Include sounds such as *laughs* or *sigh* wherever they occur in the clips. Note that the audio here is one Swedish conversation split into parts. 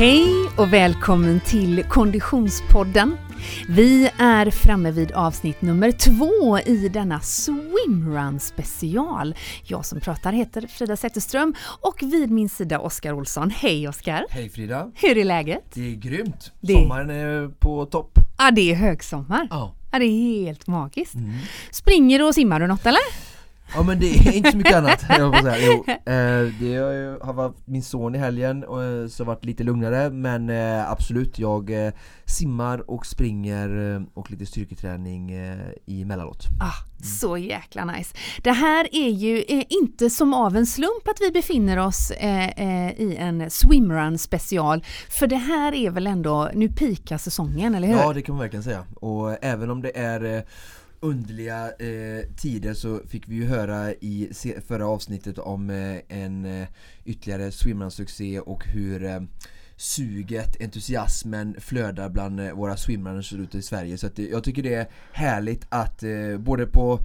Hej och välkommen till Konditionspodden. Vi är framme vid avsnitt nummer två i denna swimrun special. Jag som pratar heter Frida Zetterström och vid min sida Oskar Olsson. Hej Oskar! Hej Frida! Hur är läget? Det är grymt! Det- Sommaren är på topp. Ja, det är högsommar. Ja. Ja, det är helt magiskt. Mm. Springer du och simmar du något eller? Ja men det är inte så mycket annat jag får säga. Jo, eh, det har varit min son i helgen och, eh, så har varit lite lugnare men eh, absolut jag eh, simmar och springer eh, och lite styrketräning eh, i mellanåt. Ah, så jäkla nice. Det här är ju inte som av en slump att vi befinner oss i en swimrun special. För det här är väl ändå, nu pikar säsongen, eller hur? Ja det kan man verkligen säga och även om det är underliga eh, tider så fick vi ju höra i förra avsnittet om eh, en eh, ytterligare swimrun-succé och hur eh, suget, entusiasmen flödar bland eh, våra swimrunners ute i Sverige. Så att eh, jag tycker det är härligt att eh, både på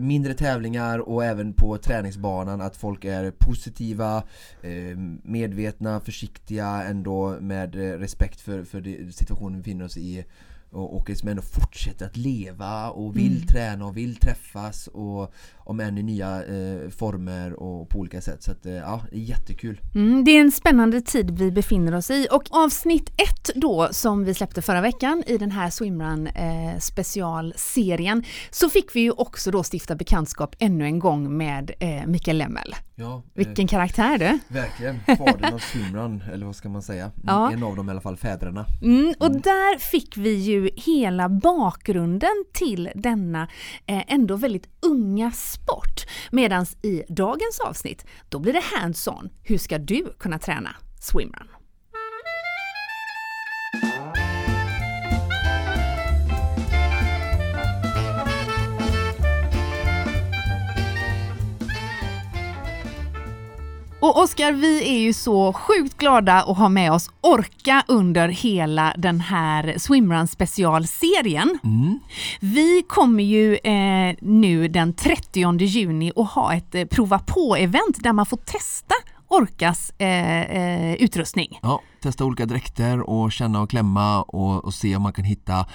mindre tävlingar och även på träningsbanan att folk är positiva, eh, medvetna, försiktiga ändå med eh, respekt för, för situationen vi befinner oss i och, och liksom ändå fortsätter att leva och vill Mm. träna och vill träffas och om än i nya eh, former och på olika sätt så att eh, ja, det är jättekul. Mm, det är en spännande tid vi befinner oss i och avsnitt ett då som vi släppte förra veckan i den här swimrun eh, specialserien så fick vi ju också då stifta bekantskap ännu en gång med eh, Mikael Lemmel. Ja, eh, Vilken karaktär du! verkligen fadern av swimrun eller vad ska man säga? Mm, Ja. En av dem i alla fall, fäderna. Mm, och där fick vi ju hela bakgrunden till denna eh, ändå väldigt unga sport. Medan i dagens avsnitt, då blir det hands-on. Hur ska du kunna träna swimrun? Och Oskar, vi är ju så sjukt glada att ha med oss Orka under hela den här swimrun specialserien. Mm. Vi kommer ju eh, nu den 30 juni att ha ett eh, prova på-event där man får testa Orkas eh, eh, utrustning. Ja, testa olika dräkter och känna och klämma och, och se om man kan hitta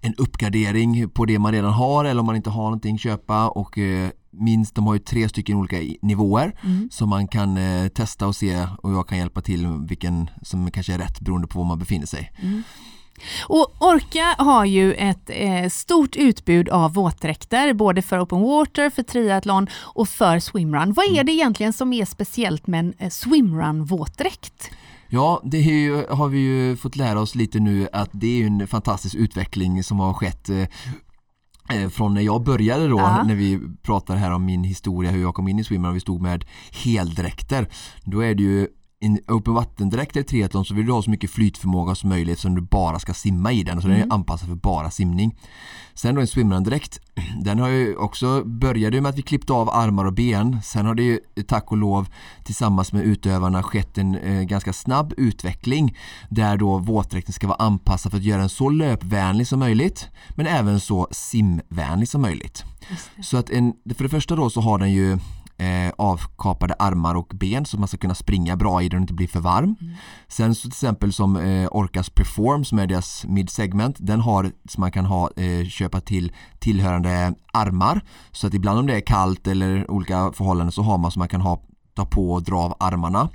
en uppgradering på det man redan har eller om man inte har någonting köpa och eh, minst, de har ju tre stycken olika nivåer som man kan eh, testa och se och jag kan hjälpa till vilken som kanske är rätt beroende på var man befinner sig. Och Orka har ju ett eh, stort utbud av våtdräkter, både för open water, för triathlon och för swimrun. Vad är det egentligen som är speciellt med en eh, swimrun-våtdräkt? Ja, det ju, har vi ju fått lära oss lite nu att det är en fantastisk utveckling som har skett eh, eh, från när jag började då, Ja. när vi pratar här om min historia, hur jag kom in i swimrun och vi stod med heldräkter. Då är det ju en open vattendräkt eller triathlon så vill du ha så mycket flytförmåga som möjligt som du bara ska simma i den, så den är anpassad för bara simning. Sen då en swimrun-dräkt, *clears throat* den har ju också, började med att vi klippte av armar och ben, sen har det ju tack och lov tillsammans med utövarna skett en eh, ganska snabb utveckling där då våtdräkten ska vara anpassad för att göra den så löpvänlig som möjligt men även så simvänlig som möjligt. Så att en, för det första då så har den ju eh, avkapade armar och ben så man ska kunna springa bra i den och inte bli för varm. Sen så till exempel som eh, Orcas Perform som är deras mid-segment den har så man kan ha, eh, köpa till tillhörande armar så att ibland om det är kallt eller olika förhållanden så har man så man kan ha ta på och dra av armarna.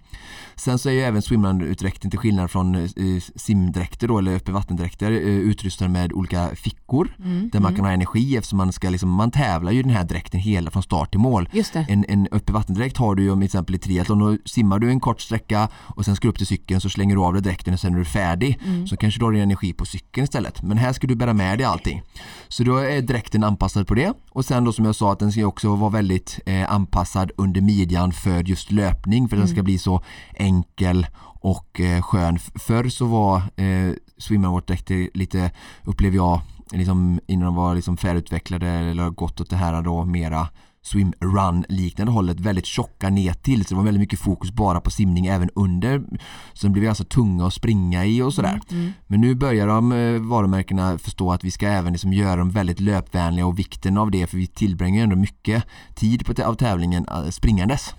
Sen så är ju även swimrun-utdräkten till skillnad från eh, simdräkter då, eller öppen vattendräkter eh, utrustad med olika fickor där man kan ha energi eftersom man ska liksom, man tävlar ju den här dräkten hela från start till mål. En, en öppen vattendräkt har du ju om till exempel i triathlon, då simmar du en kort sträcka och sen ska du upp till cykeln så slänger du av dig dräkten och sen är du färdig. Så kanske du har din energi på cykeln istället. Men här ska du bära med dig allting. Så då är dräkten anpassad på det. Och sen då som jag sa att den ska också vara väldigt eh, anpassad under midjan för just löpning för att den ska bli så enkel och eh, skön. Förr så var eh, swimmervåtdräkter lite, upplever jag, liksom, innan de var liksom färdigutvecklade eller gått åt det här då mera swimrun liknande hållet väldigt tjocka ner till så det var väldigt mycket fokus bara på simning även under så de blev ganska tunga att springa i och sådär men nu börjar de eh, varumärkena förstå att vi ska även liksom göra dem väldigt löpvänliga och vikten av det för vi tillbringar ändå mycket tid på av tävlingen eh, springandes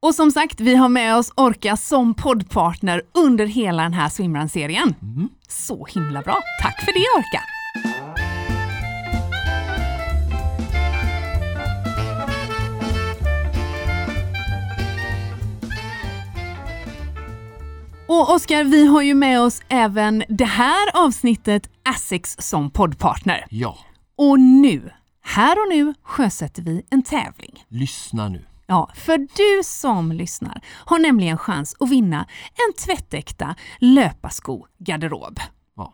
Och som sagt, vi har med oss Orka som poddpartner under hela den här swimrun-serien. Mm. Så himla bra. Tack för det Orka! Och Oskar, vi har ju med oss även det här avsnittet Essex som poddpartner. Ja, Och nu, här och nu sjösätter vi en tävling. lyssna nu. Ja, för du som lyssnar har nämligen chans att vinna en tvättäkta löparsko-garderob. Ja.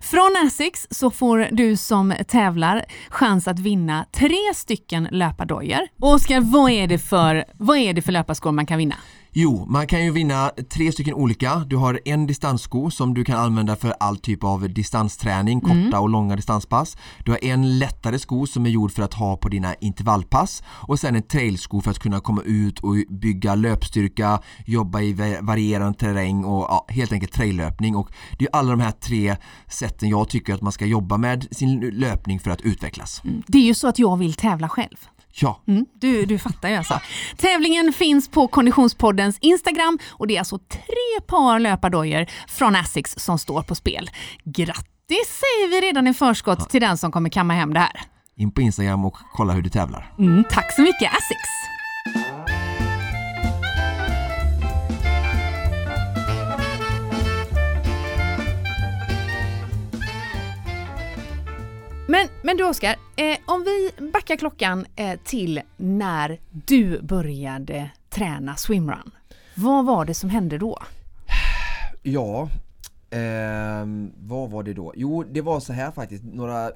Från Asics så får du som tävlar chans att vinna tre stycken löpardojor. Oskar, vad är det för, vad är det för löparskor man kan vinna? Jo, man kan ju vinna tre stycken olika. Du har en distanssko som du kan använda för all typ av distansträning, korta och långa distanspass. Du har en lättare sko som är gjord för att ha på dina intervallpass och sen en trailsko för att kunna komma ut och bygga löpstyrka, jobba i va- varierande terräng och ja, helt enkelt traillöpning och det är alla de här tre sätten jag tycker att man ska jobba med sin löpning för att utvecklas. Det är ju så att jag vill tävla själv. Ja, Mm, du, du fattar ju alltså. Tävlingen finns på Konditionspoddens Instagram och det är alltså tre par löpardojor från Asics som står på spel. Grattis säger vi redan i förskott till den som kommer kamma hem det här. in på Instagram och kolla hur du tävlar. Mm, tack så mycket Asics! Men, men du Oskar, eh, om vi backar klockan eh, till när du började träna swimrun. Vad var det som hände då? Ja, eh, vad var det då? Jo, det var så här faktiskt, några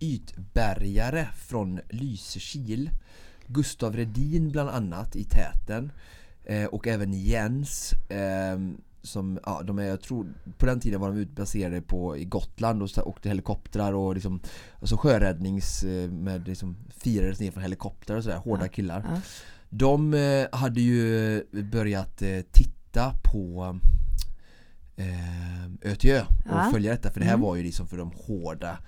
ytbärgare från Lysekil Gustav Redin bland annat i täten eh, och även Jens ehm, som, ja, de är, jag tror, på den tiden var de utbaserade på i Gotland och så åkte helikoptrar och liksom Alltså sjöräddnings eh, med liksom firades ner från helikoptrar och sådär, hårda killar Ja. De eh, hade ju börjat eh, titta på eh, ÖTÖ och Ja. följa detta för det här Mm. var ju liksom för de hårda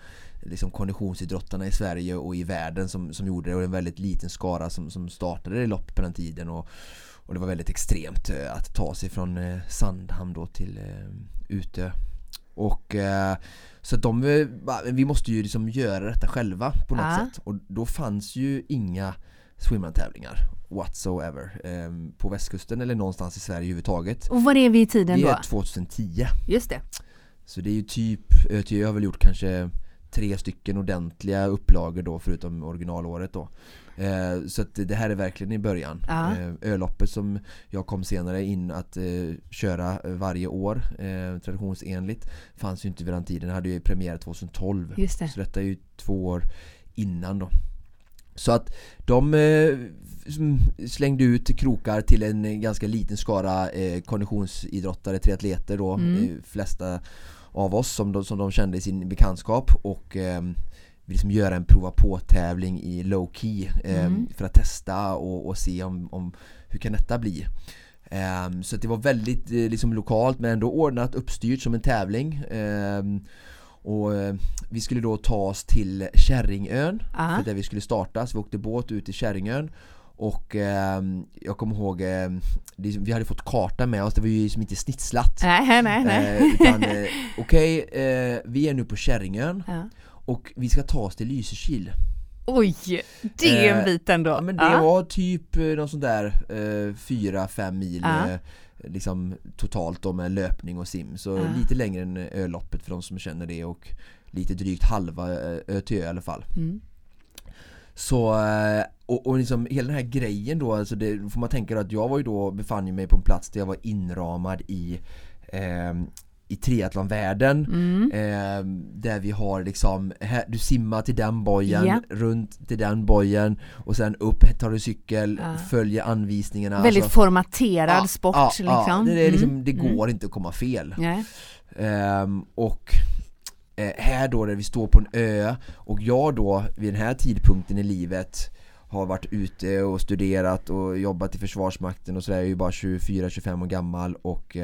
liksom konditionsidrottarna i Sverige och i världen som, som gjorde det och en väldigt liten skara som, som startade det lopp på den tiden och, och det var väldigt extremt eh, att ta sig från eh, Sandhamn då till eh, Utö och så de, vi måste ju liksom göra detta själva på något Ja. sätt och då fanns ju inga swimrun-tävlingar whatsoever eh, på västkusten eller någonstans i Sverige överhuvudtaget. Och var är vi i tiden Det då? är 2010 Just det. så det är ju typ, ÖTÖ har väl gjort kanske tre stycken ordentliga upplagor då förutom originalåret då. Eh, så det här är verkligen i början. Ja. Eh, öloppet som jag kom senare in att eh, köra varje år eh, traditionsenligt fanns ju inte vid den tiden. Det hade ju premiär 2012. Just det. Så detta är ju två år innan då. Så att de eh, slängde ut krokar till en ganska liten skara eh, konditionsidrottare, triatleter då, Mm. eh, flesta av oss som de, som de kände i sin bekantskap och eh, liksom göra en prova på-tävling i low key eh, Mm. för att testa och, och se om, om hur kan detta bli. Ehm, så det var väldigt eh, liksom lokalt men ändå ordnat, uppstyrt som en tävling. Ehm, och eh, vi skulle då ta oss till Kärringön, Ja. för där vi skulle starta. Så vi åkte båt ut till Kärringön. Och ehm, jag kommer ihåg, eh, vi hade fått karta med oss, det var ju liksom inte snitslat. Nej, nej, nej. Eh, *laughs* eh, okej, eh, vi är nu på Kärringön Ja. Och vi ska ta oss till Lysekil. Oj, det är en Eh, bit ändå. Ja men det Ja. var typ eh, någon sån där eh, fyra, fem mil Ja. eh, liksom totalt då med löpning och sim. Så Ja. lite längre än öloppet för de som känner det och lite drygt halva eh, ÖTÖ i alla fall. Mm. Så, och, och liksom hela den här grejen då, alltså det får man tänka då att jag var ju då, befann mig på en plats där jag var inramad i eh, i triathlonvärlden Mm. eh, Där vi har liksom, här, du simmar till den bojen, Ja. runt till den bojen och sen upp tar du cykel, Ja. följer anvisningarna Väldigt alltså, formaterad ja, sport ja, liksom. ja, det, liksom, Mm. det Mm. går inte att komma fel. Ehm, och eh, här då där vi står på en ö och jag då vid den här tidpunkten i livet har varit ute och studerat och jobbat i Försvarsmakten och sådär, jag är ju bara 24-25 år gammal och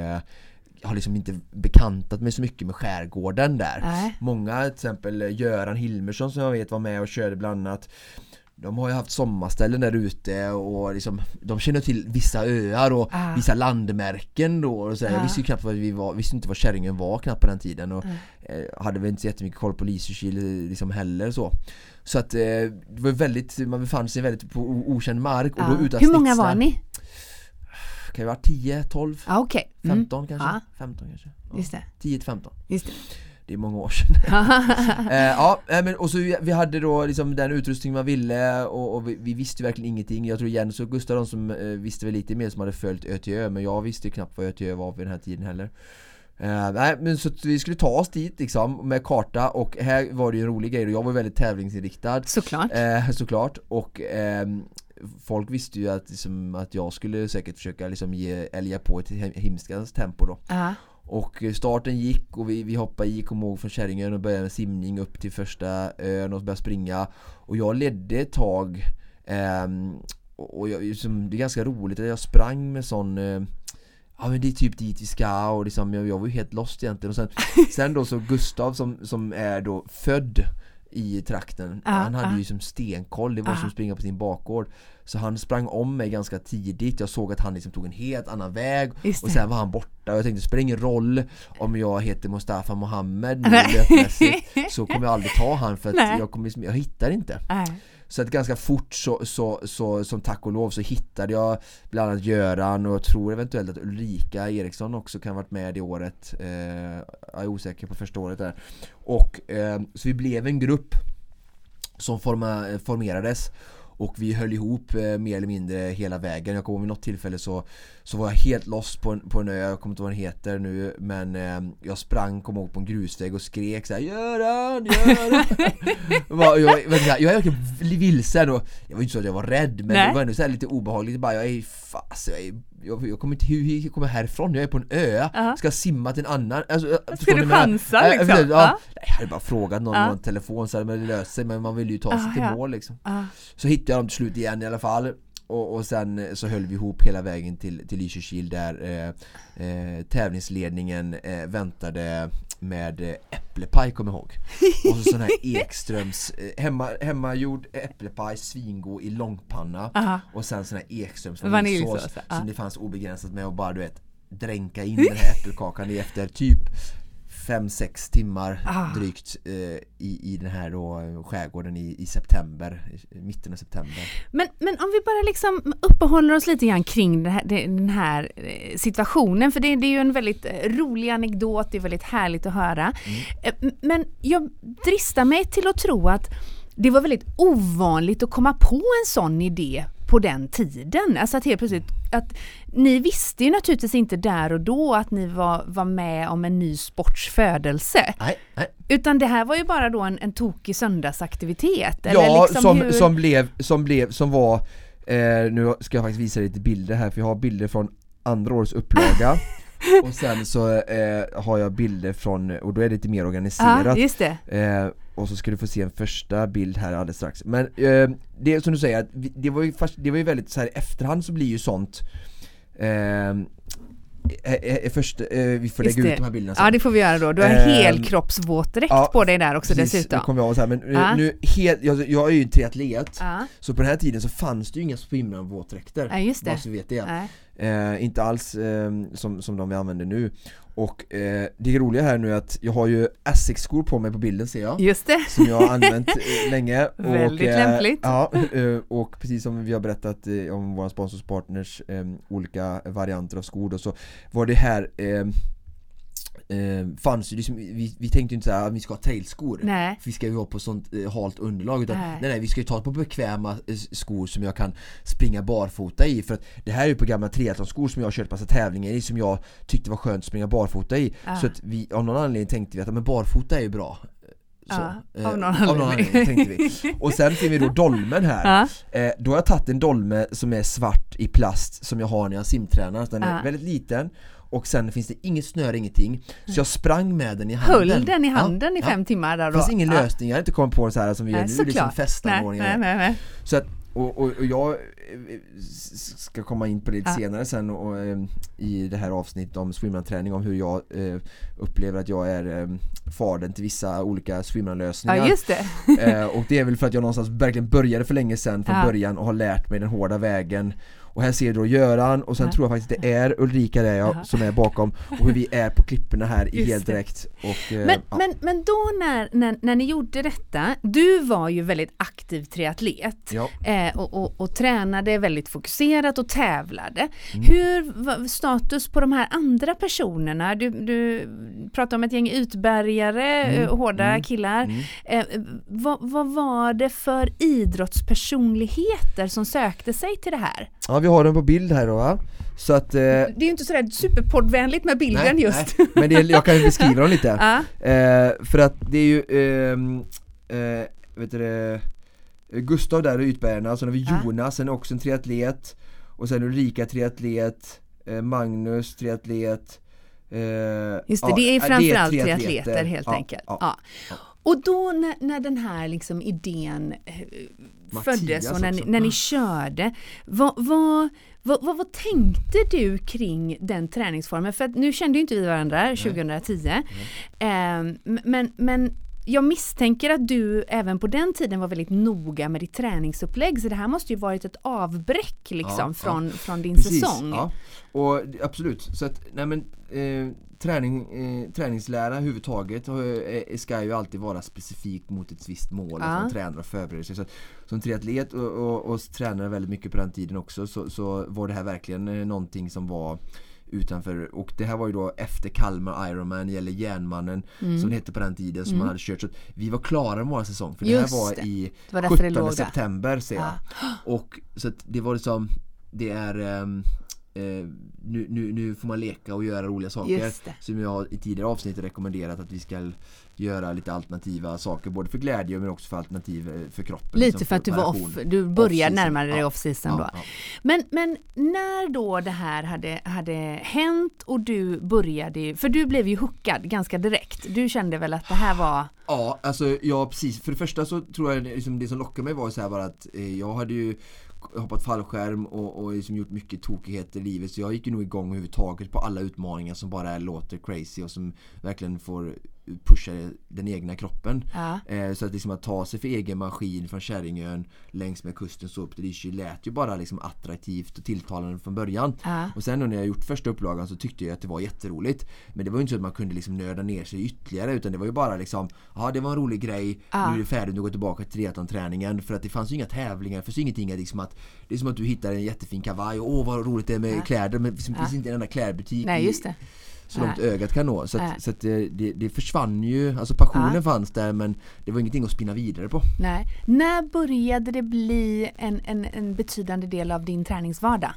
eh, har liksom inte bekantat mig så mycket med skärgården där. Nej. Många, till exempel Göran Hilmersson som jag vet var med och körde bland annat de har ju haft sommarställen där ute och liksom, de känner till vissa öar och Ah. vissa landmärken då och så här. Jag Ah. visste ju knappt vad vi var, visste inte vad Kärringön var knappt på den tiden och Mm. eh, hade väl inte så jättemycket koll på Lysekil liksom heller så Så att eh, det var väldigt, man befann sig väldigt på okänd mark och Ja. då utan Hur många var ni? Kan det vara 10, 12, Ja, okej. Mm. 15 kanske? Ja. 15 kanske? Ja. Just det. 10 till 15 Just det. Det är många år sedan *laughs* eh, Ja, eh, men och så vi, vi hade då liksom den utrustning man ville och, och vi, vi visste ju verkligen ingenting Jag tror Jens och Gustav de som eh, visste väl lite mer som hade följt ÖTÖ men jag visste ju knappt vad ÖTÖ var vid den här tiden heller Eh, nej men så vi skulle ta oss dit liksom med karta och här var det ju en rolig grej och jag var väldigt tävlingsinriktad Såklart. eh, Såklart och ehm, Folk visste ju att, liksom, att jag skulle säkert försöka liksom ge, älga på ett himskans tempo då. Ja. och starten gick och vi, vi hoppade i, kom ihåg från Kärringön och började med simning upp till första ön och började springa. Och jag ledde ett tag ehm, och jag, liksom, det är ganska roligt att jag sprang med sån eh, Ja men det är typ dit vi ska och liksom, jag, jag var ju helt lost egentligen. Och sen, *laughs* sen då så Gustav som, som är då född i trakten. Ja, Han hade ja. ju som stenkoll, det var Ja. som att springa på sin bakgård. Så han sprang om mig ganska tidigt, jag såg att han liksom tog en helt annan väg. Och sen var han borta. Och jag tänkte det spelar ingen roll om jag heter Mustafa Mohammed nu *laughs* Så kommer jag aldrig ta han för att Nej. jag, kommer, liksom- jag hittar inte. Nej. Så att ganska fort så, så, så, som tack och lov så hittade jag bland annat Göran och jag tror eventuellt att Ulrika Eriksson också kan ha varit med det året. Eh, Jag är osäker på första året där Och eh, så vi blev en grupp som forma, formerades och vi höll ihop eh, mer eller mindre hela vägen. Jag kommer ihåg vid något tillfälle så, så var jag helt lost på en, på en ö, jag kommer inte ihåg vad den heter nu men eh, jag sprang, kom ihåg på en grusväg och skrek såhär Göran, Göran! *laughs* Jag, jag, jag, jag är verkligen vilsen och jag var inte så att jag var rädd men Nej. det var ändå så här lite obehagligt bara jag är fast, jag, är, jag, jag kommer inte, hur, hur kommer jag härifrån? Jag är på en ö, Ja. ska simma till en annan alltså, Ska du jag chansa liksom? precis, ja. Ja. Nej, Jag hade bara frågat någon på en telefon så hade man löst sig men man vill ju ta sig Ah, till ja. mål liksom Ja. Så hittade jag dem till slut igen i alla fall och, och sen eh, så höll vi ihop hela vägen till, till Lysekil där eh, eh, tävlingsledningen eh, väntade med eh, äpplepaj kommer jag ihåg. Och så sån här *laughs* Ekströms, eh, hemma, hemmagjord äpplepaj, svingod i långpanna. Aha. och sen sån här Ekströms Vaniljsås, som det fanns obegränsat med och bara du vet dränka in *laughs* den här äppelkakan i efter typ 5-6 timmar Ah. drygt eh, i, i den här då eh, skärgården i, i september, i mitten av september. Men, men om vi bara liksom uppehåller oss lite grann kring här, den här eh, situationen, för det, det är ju en väldigt eh, rolig anekdot, det är väldigt härligt att höra. Eh, m- Men jag dristar mig till att tro att det var väldigt ovanligt att komma på en sån idé på den tiden. Alltså att helt plötsligt, att ni visste ju naturligtvis inte där och då att ni var, var med om en ny sports födelse. Nej, nej. Utan det här var ju bara då en, en tokig söndagsaktivitet. eller Ja, liksom som, hur- som blev, som blev, som var eh, Nu ska jag faktiskt visa lite bilder här för jag har bilder från andra årets upplaga *laughs* Och sen så eh, har jag bilder från, och då är det lite mer organiserat Ja, just det. Eh, och så ska du få se en första bild här alldeles strax. Men eh, det som du säger, det var ju, fast, det var ju väldigt så här i efterhand så blir ju sånt eh, eh, eh, först, eh, vi får Just lägga det. ut de här bilderna sen. Ja det får vi göra då. Du har Ehm, helkroppsvåtdräkt ja, på dig där också Precis, dessutom. nu kommer jag så här, men eh, Ja. nu helt, jag, jag är ju triatlet Ja, Så på den här tiden så fanns det ju inga swimrun-våtdräkter ja just det. Bara så vet det Nej. Eh, inte alls eh, som, som de vi använder nu Och eh, det roliga här nu är att jag har ju Asics-skor på mig på bilden ser jag Just det. Som jag har använt eh, *laughs* länge Väldigt och, lämpligt. Ja, eh, och precis som vi har berättat eh, om våra sponsorspartners eh, olika varianter av skor då, så var det här eh, eh, fanns ju liksom, vi, vi tänkte ju inte såhär att vi ska ha trailskor Nej. för vi ska ju vara på sånt eh, halt underlag utan Nej. nej. nej vi ska ju ta på bekväma eh, skor som jag kan springa barfota i för att det här är ju på gamla triathlonskor som jag har kört massa tävlingar i som jag tyckte var skönt att springa barfota i Ah. så att vi, av någon anledning tänkte vi att men barfota är ju bra så, Ja, eh, av någon av någon anledning. tänkte vi. *laughs* Och sen ser vi då dolmen här. Ja. Eh, då har jag tagit en dolme som är svart i plast som jag har när jag simtränar. Den är Ja. väldigt liten och sen finns det inget snöre, ingenting. Så jag sprang med den i handen. Höll den i Ja, handen i ja. fem timmar där Det då? fanns ingen Ja. lösning, jag hade inte kommit på det så här som vi gör Nej, nu, liksom såklart. Nej, festanordningar. nej, nej, nej. Så att och, och, och, jag ska komma in på det lite senare sen och, och, i det här avsnittet om swimrun-träning om hur jag eh, upplever att jag är eh, fadern till vissa olika swimrun-lösningar. Ja, just det. eh, och det är väl för att jag någonstans verkligen började för länge sedan från ja. början och har lärt mig den hårda vägen och här ser du då Göran och sen ja. tror jag faktiskt det är Ulrika där jag, som är bakom och hur vi är på klipporna här i Heldirekt och, eh, men, ja. men, men då när, när, när ni gjorde detta, du var ju väldigt aktiv triatlet ja. eh, och, och, och, tränade väldigt fokuserat och tävlade. Mm. Hur var status på de här andra personerna? Du, du pratade om ett gäng utbärgare, mm. Hårda mm. killar. Mm. Eh, vad, vad var det för idrottspersonligheter som sökte sig till det här? Ja, vi har den på bild här då va? Så att, eh, det är ju inte sådär superpoddvänligt med bilden nej, just. nej. Men det, jag kan beskriva dem lite. *laughs* Eh, För att det är ju ehm, eh, vet du Gustav där och Ytbergarna, sen har vi Jonas, sen också en triatlet Och sen Ulrika triatlet eh, Magnus triatlet eh, Just det, ja, det är framförallt det är triatleter. helt ja, enkelt. ja, Och då när, när den här liksom idén eh, Mattias föddes och när ni, när ni körde. Vad, vad, vad, vad, vad, tänkte du kring den träningsformen? För att nu kände ju inte vi varandra 2010. Nej. Eh, men, men jag misstänker att du även på den tiden var väldigt noga med ditt träningsupplägg så det här måste ju varit ett avbräck liksom ja, från, ja. från din Precis, säsong. Ja. Och absolut, så att nej men eh, träning, eh, träningslära överhuvudtaget eh, ska ju alltid vara specifikt mot ett visst mål ja. som tränare och förbereder sig. Så att, som triatlet och, och, och tränare väldigt mycket på den tiden också så, så var det här verkligen eh, någonting som var utanför och det här var ju då efter Kalmar Ironman eller Järnmannen mm. som det hette på den tiden som mm. man hade kört så vi var klara med vår säsong för Just det här var det. i var 17 september ser jag. Ja. Och så att det var liksom det är um, nu, nu, nu, får man leka och göra roliga saker. Som jag i tidigare avsnitt rekommenderat att vi ska göra lite alternativa saker både för glädje men också för alternativ eh, för kroppen. Lite liksom, för att du var off, du börjar närmare dig ja. off-season då. Ja, men, men när då det här hade, hade hänt och du började, för du blev ju hookad ganska direkt. Du kände väl att det här var Ja, alltså ja precis. För det första så tror jag liksom det som lockade mig var så här bara att eh, jag hade ju hoppat fallskärm och, och liksom gjort mycket tokigheter i livet så jag gick ju nog igång överhuvudtaget på alla utmaningar som bara låter crazy och som verkligen får pusha den egna kroppen. Ja. Eh, så att liksom att ta sig för egen maskin från Kärringön längs med kusten så upp till Lysekil lät ju bara liksom attraktivt och tilltalande från början. Ja. Och sen när jag gjort första upplagan så tyckte jag att det var jätteroligt. Men det var ju inte så att man kunde liksom nörda ner sig ytterligare utan det var ju bara liksom Ja det var en rolig grej, ja. nu är det färdigt, nu går tillbaka till triathlon-träningen för att det fanns ju inga tävlingar, det fanns ingenting att liksom att Det är som att du hittar en jättefin kavaj och åh vad roligt det är med kläder men det finns inte en enda klädbutik Nej, just det så långt ögat kan nå. Så, att, så att det, det, försvann ju, alltså passionen ja. fanns där men det var ingenting att spinna vidare på. Nej. När började det bli en, en, en betydande del av din träningsvardag?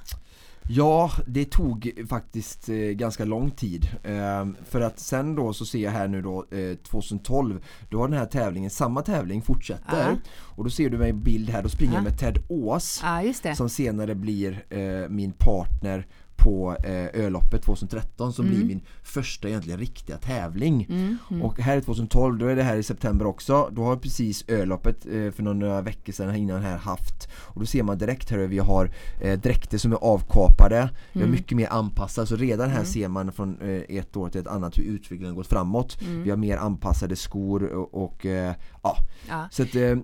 Ja, det tog faktiskt eh, ganska lång tid. Eh, för att sen då så ser jag här nu då eh, 2012 Då har den här tävlingen, samma tävling fortsätter. Uh Och då ser du mig i bild här, då springer jag med Ted Ås uh, Som senare blir eh, min partner på eh, Öloppet 2013 som mm. blir min första egentligen riktiga tävling. Mm. Mm. Och här är 2012, då är det här i september också. Då har precis Öloppet eh, för några veckor sedan innan här haft. Och då ser man direkt här vi har eh, dräkter som är avkapade. Vi har mm. mycket mer anpassat. Så redan här mm. ser man från eh, ett år till ett annat hur utvecklingen gått framåt. Mm. Vi har mer anpassade skor och, och eh, ja. ja. Så att, eh,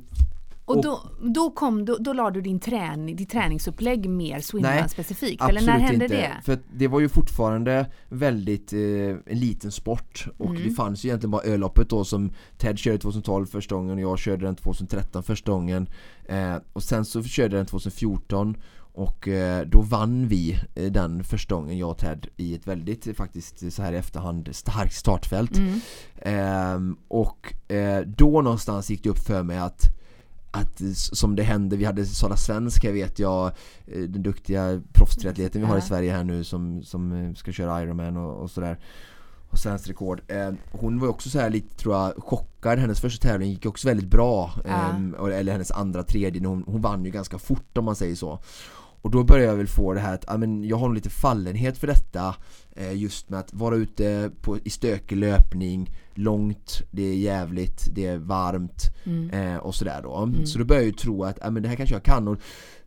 och då, då, kom, då, då la du din träning, ditt träningsupplägg mer swimrun specifikt? Eller när hände inte. det? För det var ju fortfarande väldigt eh, en liten sport och mm. det fanns ju egentligen bara öloppet då som Ted körde 2012 första gången och jag körde den 2013 första gången eh, och sen så körde jag den 2014 och eh, då vann vi eh, den första gången jag och Ted i ett väldigt eh, faktiskt så här i efterhand starkt startfält mm. Ehm, och då någonstans gick det upp för mig att att som det hände, vi hade Sara Svensk här vet jag eh, Den duktiga proffstriatleten vi har i Sverige här nu som, som eh, ska köra Ironman och, och sådär och svensk rekord. Eh, hon var också så här lite tror jag chockad. Hennes första tävling gick också väldigt bra. Eh, eller hennes andra, tredje. Hon, hon vann ju ganska fort om man säger så. och då börjar jag väl få det här att ja, men jag har nog lite fallenhet för detta eh, Just med att vara ute på, i stökig löpning Långt, det är jävligt, det är varmt Mm. eh, och sådär då. Så då börjar jag ju tro att ja, men det här kanske jag kan. Och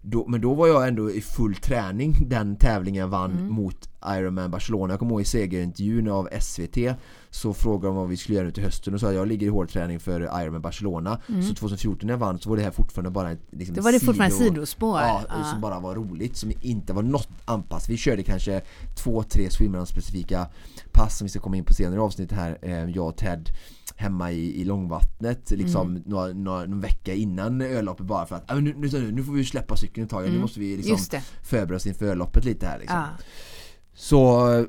då, Men då var jag ändå i full träning den tävlingen jag vann Mm. mot Ironman Barcelona Jag kommer ihåg i segerintervjun av SVT Så frågade de vad vi skulle göra nu till hösten och sa att jag ligger i hård träning för Ironman Barcelona Så 2014 när jag vann så var det här fortfarande bara ett liksom, Mm. Då var det sido- fortfarande sidospår. Ja, Ja. som bara var roligt, som inte var något anpassat. Vi körde kanske två, tre swimrun specifika pass som vi ska komma in på senare i avsnitt här, eh, jag och Ted hemma i, i långvattnet liksom Mm. några, några, någon vecka innan ölloppet bara för att ah, nu, nu, nu får vi släppa cykeln ett tag, nu måste vi liksom Mm. Förbereda oss inför ölloppet lite här liksom. Ja. Så,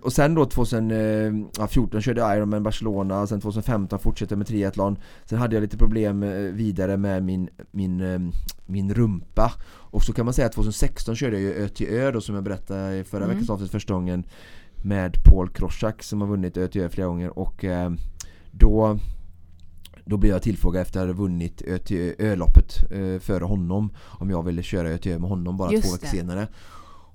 och sen då 2014 körde jag Ironman Barcelona och sen 2015 fortsatte jag med triathlon Sen hade jag lite problem eh, vidare med min, min, eh, min rumpa Och så kan man säga att 2016 körde jag ju Ö till Ö då som jag berättade i förra Mm. veckans avsnitt första gången Med Paul Kroschak som har vunnit Ö till Ö flera gånger och eh, då då blev jag tillfrågad efter att jag hade vunnit Ö-loppet eh, före honom. Om jag ville köra Ö till Ö med honom bara Just två veckor senare.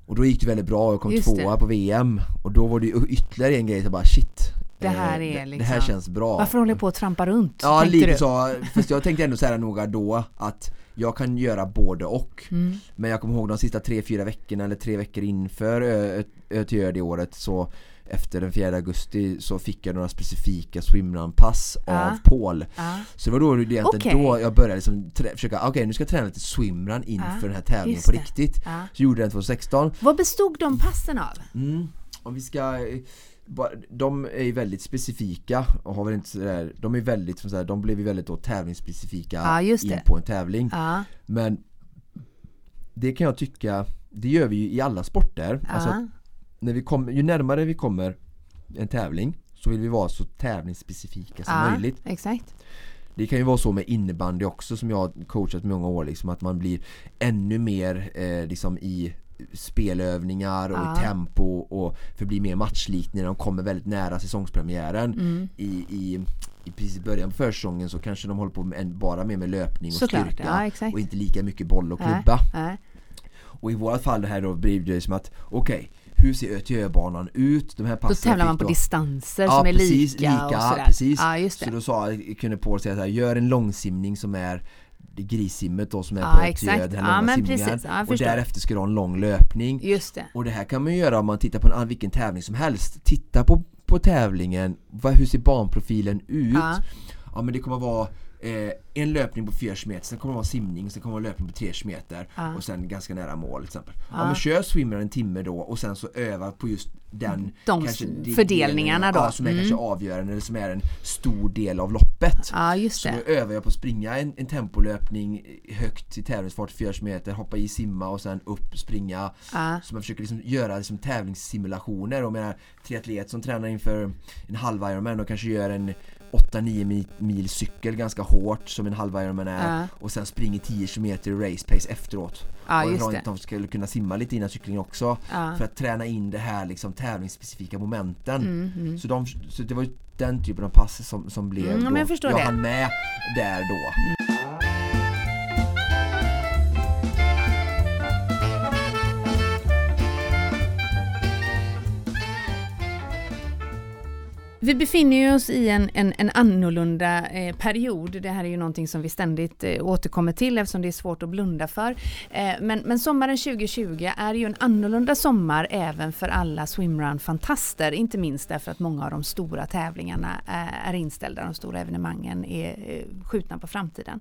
Och då gick det väldigt bra, jag kom Just tvåa det. på VM Och då var det ytterligare en grej, så bara shit. Det här eh, är det, det här liksom- känns bra. Varför håller jag på att trampa runt? Ja lite du? så, fast jag tänkte ändå så här noga då att jag kan göra både och. Mm. Men jag kommer ihåg de sista tre fyra veckorna eller tre veckor inför Ö, Ö till Ö det året så efter den 4 augusti så fick jag några specifika swimrun-pass Ja. av Paul Ja. Så det var då egentligen Okej. då jag började liksom försöka, okej nu ska jag träna lite swimrun inför den här tävlingen på riktigt. Så gjorde jag den 2016 Vad bestod de passen av? mm. Om vi ska eh, de är ju väldigt specifika och har väl inte sådär, de är väldigt, sådär, de blev ju väldigt då tävlingsspecifika just in på en tävling Ja. Men det kan jag tycka, det gör vi ju i alla sporter alltså, Ja. När vi kommer, Ju närmare vi kommer en tävling så vill vi vara så tävlingsspecifika som Ja, möjligt exakt. Det kan ju vara så med innebandy också som jag har coachat många år liksom, att man blir ännu mer eh, liksom i spelövningar och Ja. i tempo och för att bli mer matchlikt när de kommer väldigt nära säsongspremiären Mm. i, i, i precis början på försäsongen så kanske de håller på med, en- bara mer med löpning och Såklart, styrka ja, och inte lika mycket boll och klubba och i vårat fall det här då blir det som att okej hur ser Ö-till-Ö-banan ut? De här Då tävlar man på då- distanser Ja, som är precis, lika, och lika, sådär. precis. Ja, Så då sa, kunde Paul säga så här, gör en långsimning som är grissimmet då som är Ja, på Ö till exakt. Ö, den här Ja, långa simningen. precis. Ja, och därefter ska du ha en lång löpning. Just det. Och det här kan man göra om man tittar på en, vilken tävling som helst. Titta på, på tävlingen, vad, hur ser banprofilen ut? Ja. Men det kommer vara eh, en löpning på 4 meter, sen kommer det vara simning, sen kommer det vara löpning på 3 meter Ja. och sen ganska nära mål till exempel. Ja, Ja. men kör swimmer en timme då och sen så öva på just den De kanske de- fördelningarna då. Ja, som är Mm. kanske avgörande eller som är en stor del av loppet. Ja, just Så det. då övar jag på att springa en, en tempolöpning högt i tävlingsfart 4 meter, hoppa i, simma och sen upp, springa. Så man försöker liksom göra liksom tävlingssimulationer och menar triatlet som tränar inför en halv Ironman och kanske gör en 8-9 mil, mil cykel ganska hårt som en halv Ironman är Ja. och sen springer 10 km i race pace efteråt. Ja, och jag de skulle kunna simma lite innan cyklingen också Ja. för att träna in det här liksom tävlingsspecifika momenten. Mm, mm. Så, de, så det var ju den typen av pass som, som blev Mm, då, jag jag hann med där då. Vi befinner oss i en, en, en annorlunda eh, period. Det här är ju någonting som vi ständigt eh, återkommer till eftersom det är svårt att blunda för. Eh, men, men sommaren 2020 är ju en annorlunda sommar även för alla swimrun-fantaster. Inte minst därför att många av de stora tävlingarna är, är inställda. De stora evenemangen är eh, skjutna på framtiden.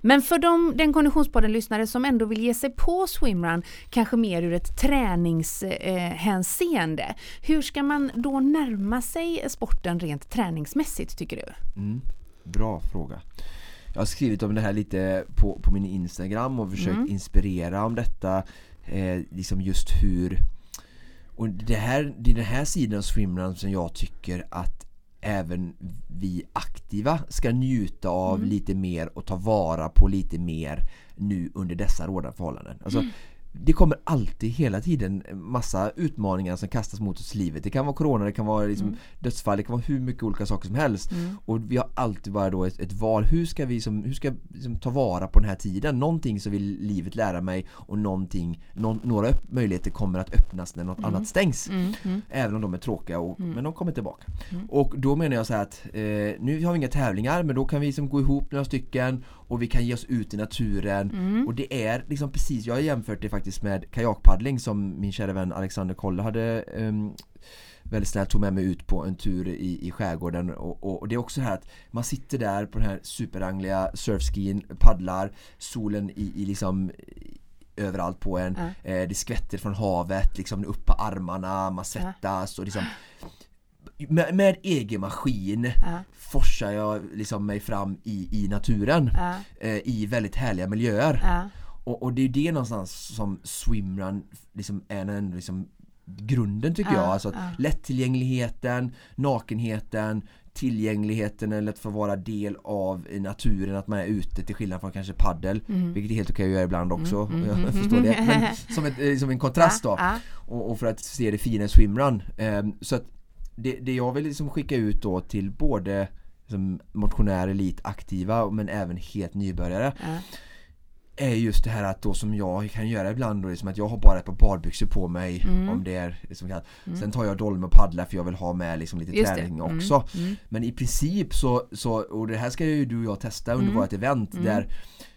Men för de, den Konditionspodden-lyssnare som ändå vill ge sig på swimrun, kanske mer ur ett träningshänseende. Eh, hur ska man då närma sig sporten rent träningsmässigt tycker du? Mm, bra fråga. Jag har skrivit om det här lite på, på min Instagram och försökt Mm. inspirera om detta. Eh, liksom just hur och det, här, det är den här sidan av swimrun som jag tycker att även vi aktiva ska njuta av Mm. lite mer och ta vara på lite mer nu under dessa rådande förhållanden. Alltså, det kommer alltid hela tiden massa utmaningar som kastas mot oss i livet. Det kan vara corona, det kan vara liksom Mm. dödsfall, det kan vara hur mycket olika saker som helst. Och vi har alltid bara då ett, ett val. Hur ska vi som, hur ska liksom ta vara på den här tiden? Någonting så vill livet lära mig och någonting, någon, några möjligheter kommer att öppnas när något annat stängs. Mm, Även om de är tråkiga, och, men de kommer tillbaka. Och då menar jag så här att eh, nu har vi inga tävlingar men då kan vi liksom gå ihop några stycken och vi kan ge oss ut i naturen Mm. och det är liksom precis, jag har jämfört det faktiskt med kajakpaddling som min kära vän Alexander Kolle hade ehm, väldigt snällt tog med mig ut på en tur i, i skärgården och, och, och det är också här att man sitter där på den här superrangliga surfskien, paddlar, solen i, i liksom överallt på en, Ja. eh, det skvätter från havet liksom upp på armarna, man svettas och liksom med, med egen maskin Ja. forsar jag liksom mig fram i, i naturen Ja. eh, i väldigt härliga miljöer Ja. och, och det är det någonstans som swimrun liksom är en liksom grunden tycker Ja, jag. Alltså att lättillgängligheten, nakenheten, tillgängligheten eller att få vara del av naturen, att man är ute till skillnad från kanske paddel Mm. vilket är helt okej att göra ibland också, jag förstår det. Men *laughs* som, ett, eh, som en kontrast då och, och för att se det fina i swimrun. Ehm, så att det, det jag vill liksom skicka ut då till både liksom, motionär, elit, aktiva men även helt nybörjare Ja. är just det här att då som jag kan göra ibland då, liksom att jag har bara ett par badbyxor på mig Mm. om det är liksom, kallt. Sen tar jag dolme och paddlar för jag vill ha med liksom lite Just träning Mm. också. Mm. Men i princip så, så, och det här ska ju du och jag testa under Mm. vårt event Mm. där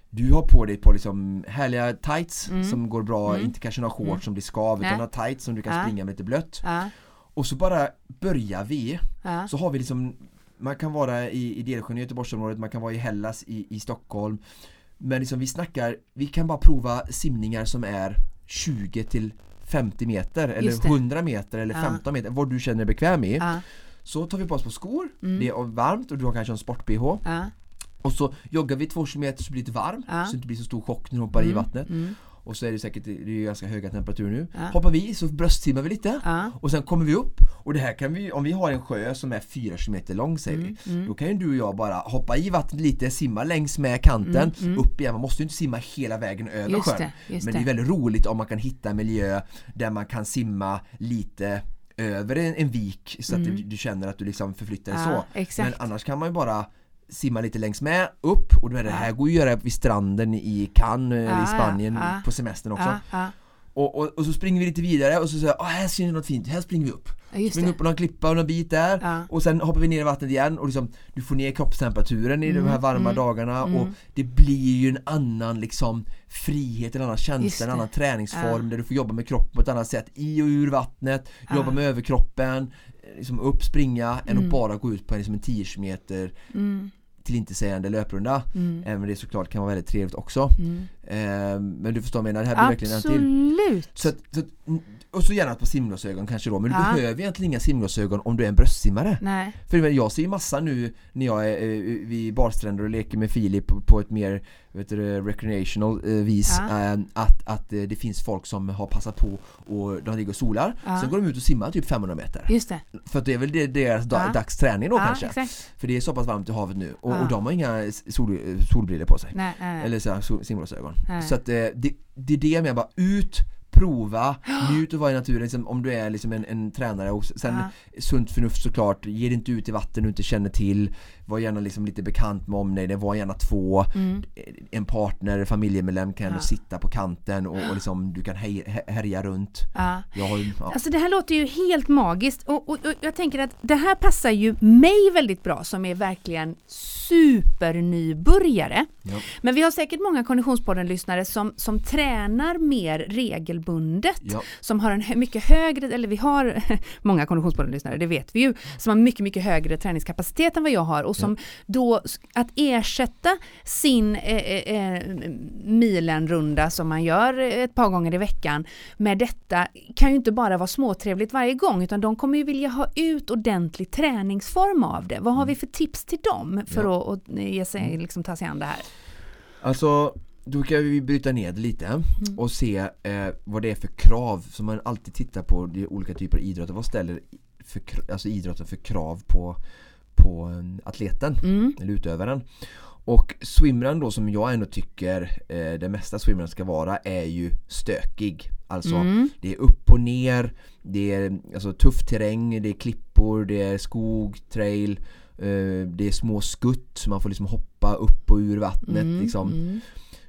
du har på dig par liksom härliga tights Mm. som går bra, Mm. inte kanske några shorts Mm. som blir skav utan några tights som du kan springa med lite blött. Ja. Och så bara börjar vi, Ja. så har vi liksom Man kan vara i, i Delsjön i Göteborgsområdet, man kan vara i Hellas i, i Stockholm Men liksom vi snackar, vi kan bara prova simningar som är 20 till 50 meter eller Just det. 100 meter eller Ja. 15 meter, vad du känner dig bekväm i Ja. Så tar vi på oss på skor, Mm. det är varmt och du har kanske en sport-bh Ja. Och så joggar vi två kilometer så blir det lite varm Ja. så det inte blir så stor chock när du hoppar i vattnet Mm. Och så är det säkert, det är ganska höga temperaturer nu Ja. Hoppar vi så bröstsimmar vi lite Ja. och sen kommer vi upp och det här kan vi, om vi har en sjö som är 4 km lång säger Mm, vi mm. Då kan ju du och jag bara hoppa i vattnet lite, simma längs med kanten, Mm, mm. upp igen. Man måste ju inte simma hela vägen över Just sjön det, Men det är väldigt roligt om man kan hitta en miljö där man kan simma lite över en, en vik så att du, du känner att du liksom förflyttar dig Mm. Så exakt. Men annars kan man ju bara simma lite längs med, upp och det här går ju att göra vid stranden i Cannes Ja, i Spanien ja. på semestern också. Ja. och, och, och så springer vi lite vidare och så säger jag, ah, här ser ni något fint, här springer vi upp Ja, Springer det. upp på någon klippa och någon bit där och sen hoppar vi ner i vattnet igen och liksom Du får ner kroppstemperaturen i de här varma mm, dagarna och mm. det blir ju en annan liksom frihet, en annan känsla, en annan träningsform där du får jobba med kroppen på ett annat sätt i och ur vattnet, jobba med överkroppen liksom upp, springa, än Mm. att bara gå ut på liksom en 10 km Mm. Till intetsägande löprunda Mm. Även om det såklart kan vara väldigt trevligt också Mm. Eh, Men du förstår vad jag menar, det här blir verkligen en till Absolut. så, att, så att, och så gärna ett par simglasögon kanske då, men du Ja. behöver egentligen inga simglasögon om du är en bröstsimmare Nej. För jag ser ju massa nu när jag är eh, vid barstränder och leker med Filip på- på ett mer vet du, recreational eh, vis Ja. eh, att, att eh, det finns folk som har passat på och de ligger och solar Ja. Sen går de ut och simmar typ 500 meter Just det. För att det är väl deras Ja. dags träning då kanske exakt. För det är så pass varmt i havet nu och, och de har inga sol, solbriller på sig Nej, nej, nej. eller så här, sol- simglasögon. Nej. Så att eh, det, det är det jag menar, bara ut, prova, *gasps* njut och vara i naturen liksom, om du är liksom en, en tränare och sen Ja. sunt förnuft såklart, ge dig inte ut i vatten du inte känner till, var gärna liksom lite bekant med omnejd, var gärna två, Mm. en partner, familjemedlem kan ändå Ja. sitta på kanten och, och liksom, du kan hej, här- härja runt. Ja. Har, ja. Alltså det här låter ju helt magiskt och, och, och jag tänker att det här passar ju mig väldigt bra som är verkligen supernybörjare. Ja. Men vi har säkert många Konditionspodden-lyssnare som, som tränar mer regelbundet. Som har en mycket högre, eller vi har *laughs* många Konditionspodden-lyssnare, det vet vi ju, som har mycket, mycket högre träningskapacitet än vad jag har och som då, s- att ersätta sin eh, eh, eh, milenrunda som man gör ett par gånger i veckan med detta kan ju inte bara vara småtrevligt varje gång utan de kommer ju vilja ha ut ordentlig träningsform av det. Vad har vi för tips till dem för Ja. att, att ge sig, liksom, ta sig an det här? Alltså, då kan vi bryta ner det lite Mm. och se eh, vad det är för krav som man alltid tittar på är olika typer av idrotter. Vad ställer för, alltså idrotten för krav på, på eh, atleten Mm. eller utövaren? Och swimrun då som jag ändå tycker eh, det mesta swimrun ska vara är ju stökig Alltså Mm. det är upp och ner, det är alltså, tuff terräng, det är klippor, det är skog, trail eh, Det är små skutt så man får liksom hoppa upp och ur vattnet Mm, liksom. mm.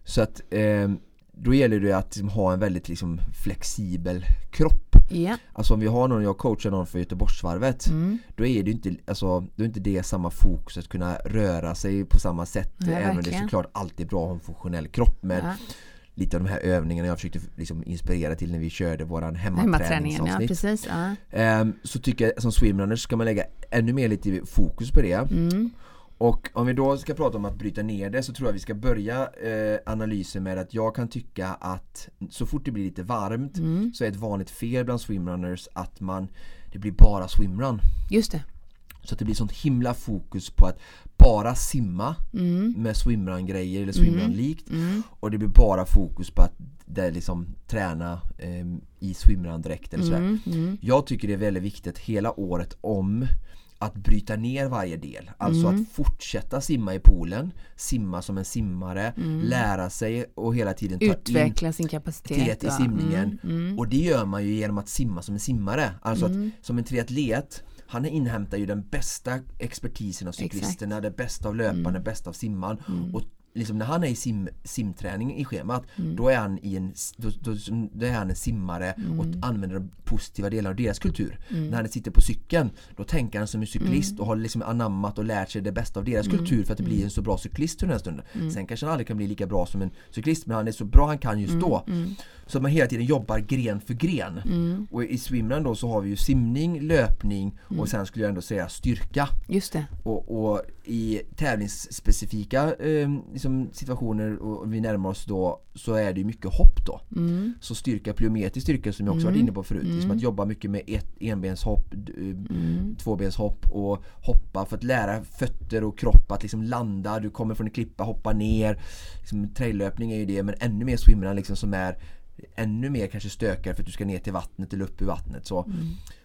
Så att eh, då gäller det att liksom, ha en väldigt liksom, flexibel kropp Ja. Alltså om vi har någon, jag coachar någon för Göteborgsvarvet Mm. Då är det ju inte, alltså, då är inte det samma fokus att kunna röra sig på samma sätt Nej, Även om det är såklart alltid bra att ha en funktionell kropp med Ja. lite av de här övningarna jag försökte liksom inspirera till när vi körde våran ja hemmaträningsavsnitt precis. Ja. Ehm, Så tycker jag som swimrunners ska man lägga ännu mer lite fokus på det Mm. Och om vi då ska prata om att bryta ner det så tror jag vi ska börja eh, analysen med att jag kan tycka att så fort det blir lite varmt Mm. så är ett vanligt fel bland swimrunners att man det blir bara swimrun. Just det. Så att det blir sånt himla fokus på att bara simma Mm. med swimrun-grejer eller swimrun-likt Mm. och det blir bara fokus på att det liksom träna eh, i swimrun-dräkt eller sådär. Mm. Mm. Jag tycker det är väldigt viktigt hela året om att bryta ner varje del. Alltså Mm. att fortsätta simma i poolen, simma som en simmare, Mm. lära sig och hela tiden Utveckla sin kapacitet. i simningen. Mm. Mm. Och det gör man ju genom att simma som en simmare. Alltså Mm. att som en triatlet han inhämtar ju den bästa expertisen av cyklisterna, det bästa av löparna, det bästa av simman. Mm. Och liksom när han är i sim, simträning i schemat, Mm. då, är han i en, då, då, då är han en simmare och använder de positiva delarna av deras kultur. Mm. När han sitter på cykeln, då tänker han som en cyklist och har liksom anammat och lärt sig det bästa av deras Mm. kultur för att det blir en så bra cyklist den här stunden. Sen kanske han aldrig kan bli lika bra som en cyklist, men han är så bra han kan just då. Mm. Så att man hela tiden jobbar gren för gren. Mm. Och i swimrun då så har vi ju simning, löpning och sen skulle jag ändå säga styrka. Just det. Och, och i tävlingsspecifika eh, liksom situationer och vi närmar oss då så är det mycket hopp då. Mm. Så styrka, plyometrisk styrka som jag också varit inne på förut. Liksom att jobba mycket med ett enbenshopp, eh, tvåbenshopp och hoppa för att lära fötter och kropp att liksom landa. Du kommer från en klippa, hoppa ner. Liksom, traillöpning är ju det men ännu mer swimrun liksom som är ännu mer kanske stökar för att du ska ner till vattnet eller upp i vattnet. Så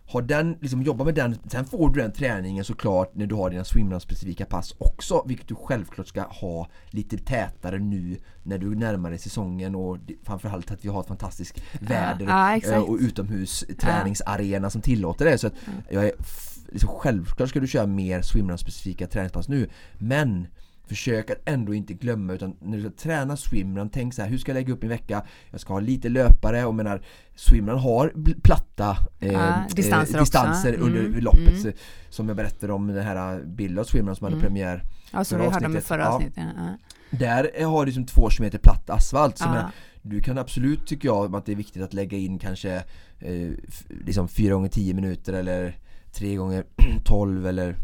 har den, liksom jobba med den, sen får du den träningen såklart när du har dina swimrun specifika pass också vilket du självklart ska ha lite tätare nu när du närmar dig säsongen och framförallt att vi har ett fantastiskt väder ja, eh, och utomhusträningsarena som tillåter det. Så att jag är, liksom, självklart ska du köra mer swimrun specifika träningspass nu. Men Försök att ändå inte glömma utan när du ska träna swimrun, tänk så här, hur ska jag lägga upp min vecka? Jag ska ha lite löpare och menar Swimrun har platta eh, Ja, distanser eh, distanser Mm, under loppet mm. Som jag berättade om den här Bill of Swimrun som hade premiär Ja, Förra vi hörde om i förra ja. avsnittet. Ja. Där eh, har du liksom två kilometer platt asfalt så Ja. jag menar, Du kan absolut tycker jag att det är viktigt att lägga in kanske eh, liksom 4 gånger 10 minuter eller 3 gånger *clears throat* 12 eller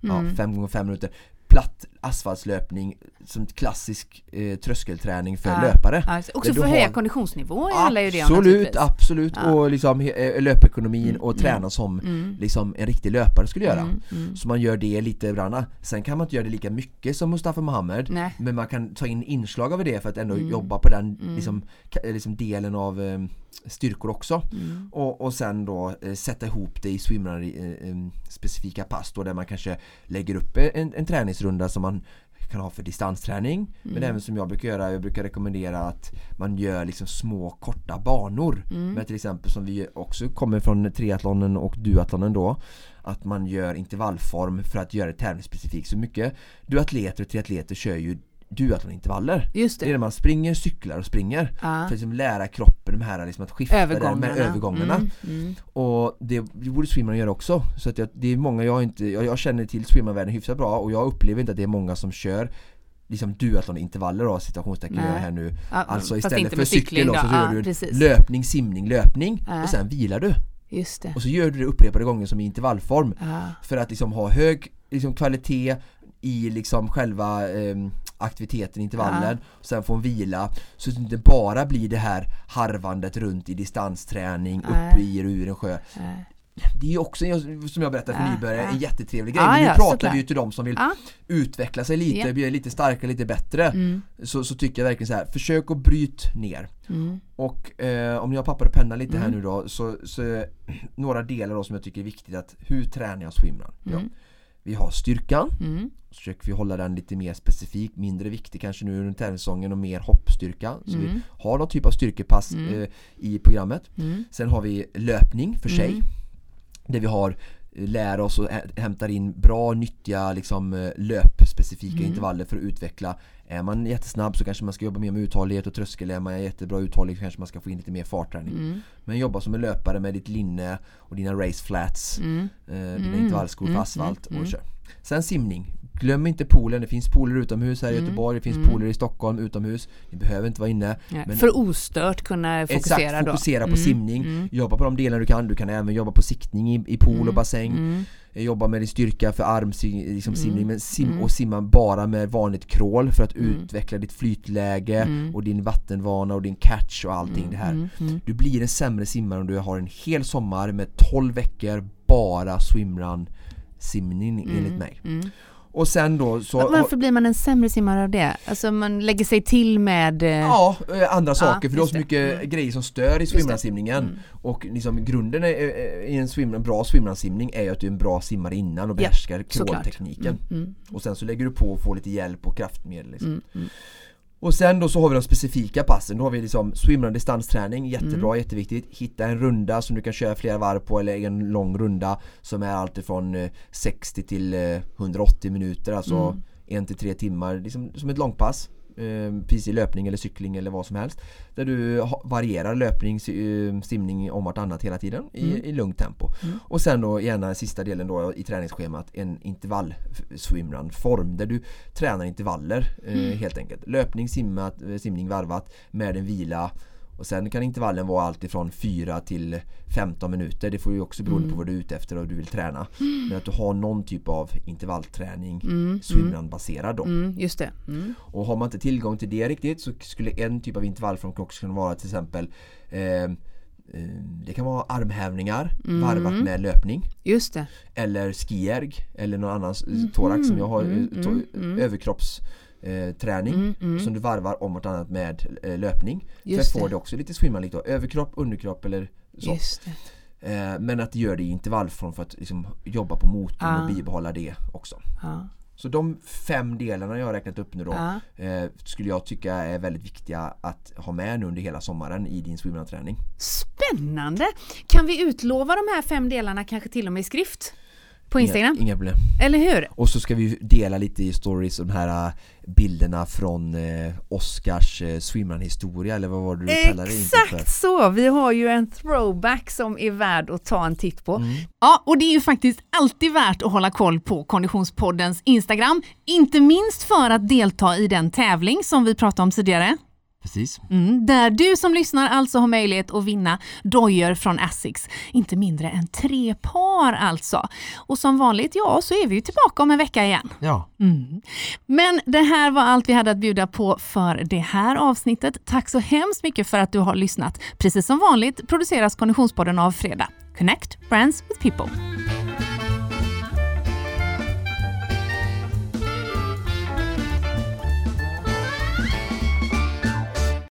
ja, Mm. 5 gånger 5 minuter platt asfaltslöpning som klassisk eh, tröskelträning för Ja. löpare. Ja, också för att höja har- konditionsnivå handlar ju det om Absolut, absolut Ja. och liksom he- eh, löpekonomin Mm, och träna som Mm. liksom en riktig löpare skulle göra. Mm, mm. Så man gör det lite grann. Sen kan man inte göra det lika mycket som Mustafa Mohamed Nej. Men man kan ta in inslag av det för att ändå Mm. jobba på den Mm. liksom, ka- liksom delen av eh, styrkor också Mm. och, och sen då eh, sätta ihop det i swimrun eh, eh, specifika pass då där man kanske lägger upp en, en träningsrunda som man kan ha för distansträning men Mm. även som jag brukar göra, jag brukar rekommendera att man gör liksom små korta banor Mm. med till exempel som vi också kommer från triathlonen och duathlonen då att man gör intervallform för att göra det tävlingsspecifikt så mycket duatleter och triatleter kör ju duathlonintervaller Just det är det. när man springer, cyklar och springer Ja. för att liksom lära kroppen de här liksom att skifta där Övergångarna. med övergångarna Mm. Mm. och det, det borde swimrun göra också så att jag, det är många jag inte, jag, jag känner till swimrunvärlden hyfsat bra och jag upplever inte att det är många som kör liksom duathlonintervaller då citationstecken gör jag här nu Ja, Alltså istället för cykel då, då. så gör du precis. löpning, simning, löpning och sen vilar du Just det. och så gör du det upprepade gånger som i intervallform för att liksom ha hög liksom, kvalitet i liksom själva ehm, aktiviteten i intervallen och sen få en vila så att det inte bara blir det här harvandet runt i distansträning Nej. uppe i och ur en sjö Ja. det är ju också, som jag berättade för Ja, nybörjare, ja. en jättetrevlig grej Ja, men nu ja, pratar vi ju till de som vill Ja. utveckla sig lite, Ja. bli lite starkare, lite bättre Mm. så, så tycker jag verkligen så här, försök att bryt ner Mm. och eh, om jag pappar och penna lite här Mm. nu då så, så *clears throat* några delar då som jag tycker är viktigt att hur tränar jag swimrun? Ja. Vi har styrkan. Mm. Så försöker vi hålla den lite mer specifik, mindre viktig kanske nu under tävlingssäsongen och mer hoppstyrka. Så vi Mm. har någon typ av styrkepass Mm. eh, i programmet. Mm. Sen har vi löpning för sig. Mm. Där vi har eh, lär oss och hä- hämtar in bra, nyttiga liksom, eh, löpspecifika Mm. intervaller för att utveckla. Är man jättesnabb så kanske man ska jobba mer med uthållighet och tröskel. Är man jättebra uthållig så kanske man ska få in lite mer fartträning. Mm. Men jobba som en löpare med ditt linne och dina race flats, Mm. eh, dina Mm. intervallskor för Mm. asfalt Mm. och kör. Sen simning. Glöm inte poolen, det finns pooler utomhus här i Mm. Göteborg, det finns Mm. pooler i Stockholm utomhus. Ni behöver inte vara inne. Men- för ostört kunna fokusera Exakt, då. fokusera på Mm. simning. Mm. Jobba på de delar du kan. Du kan även jobba på siktning i, i pool Mm. och bassäng. Mm. Jobba med din styrka för armsimning liksom Mm. men sim Mm. och simma bara med vanligt crawl för att Mm. utveckla ditt flytläge Mm. och din vattenvana och din catch och allting det här. Mm. Mm. Du blir en sämre simmare om du har en hel sommar med 12 veckor bara swimrun simning enligt mig. Mm. Och sen då så Varför blir man en sämre simmare av det? Alltså man lägger sig till med... eh, Ja, eh, andra saker för du har just så det. mycket Mm. grejer som stör i det. swimrunsimningen Mm. Och liksom grunden är, eh, i en, swim, en bra swimrunsimning är ju att du är en bra simmare innan och Ja, behärskar såklart. crawl-tekniken Mm. Mm. Och sen så lägger du på och får lite hjälp och kraftmedel liksom. Mm. Mm. Och sen då så har vi de specifika passen, då har vi liksom swimrun distansträning, jättebra, Mm. jätteviktigt Hitta en runda som du kan köra flera varv på eller en lång runda Som är alltifrån eh, 60 till eh, 180 minuter, alltså Mm. en till tre timmar, liksom, som ett långpass eh, Precis i löpning eller cykling eller vad som helst Där du varierar löpning, eh, simning om vartannat hela tiden i, Mm. i lugnt tempo Mm. Och sen då gärna sista delen då i träningsschemat en intervall swimrun form där du tränar intervaller eh, Mm. helt enkelt Löpning, simmat, eh, simning varvat med en vila och sen kan intervallen vara allt ifrån 4 till 15 minuter Det får ju också beroende Mm. på vad du är ute efter och du vill träna *gasps* Men att du har någon typ av intervallträning Mm. Mm. swimrun baserad då Mm. Just det. Mm. och har man inte tillgång till det riktigt så skulle en typ av intervallform också kunna vara till exempel eh, eh, Det kan vara armhävningar Mm. varvat med löpning Just det. Eller skierg eller någon annan Mhm. thorax som jag har, Mm, eh, mm, mm. överkropps eh, träning Mm. Mm. som du varvar om vartannat med eh, löpning. Just för att få det. också lite swimmarlikt då. Överkropp, underkropp eller så. Eh, men att göra det i intervallform för att liksom, jobba på motorn Ah. och bibehålla det också. Ja. Så de fem delarna jag har räknat upp nu då Ja. eh, skulle jag tycka är väldigt viktiga att ha med nu under hela sommaren i din swimrun-träning. Spännande! Kan vi utlova de här fem delarna kanske till och med i skrift? På Instagram? Inga, inga problem. Eller hur? Och så ska vi dela lite i stories de här bilderna från eh, Oscars eh, swimrun-historia eller vad var det du kallade det? Exakt så! Vi har ju en throwback som är värd att ta en titt på. Mm. Ja, och det är ju faktiskt alltid värt att hålla koll på Konditionspoddens Instagram. Inte minst för att delta i den tävling som vi pratade om tidigare. Precis. Mm, där du som lyssnar alltså har möjlighet att vinna dojor från Asics. Inte mindre än tre par alltså. Och som vanligt, ja, så är vi ju tillbaka om en vecka igen. Ja. Mm. Men det här var allt vi hade att bjuda på för det här avsnittet. Tack så hemskt mycket för att du har lyssnat. Precis som vanligt produceras Konditionspodden av Fredag. Connect Brands with People.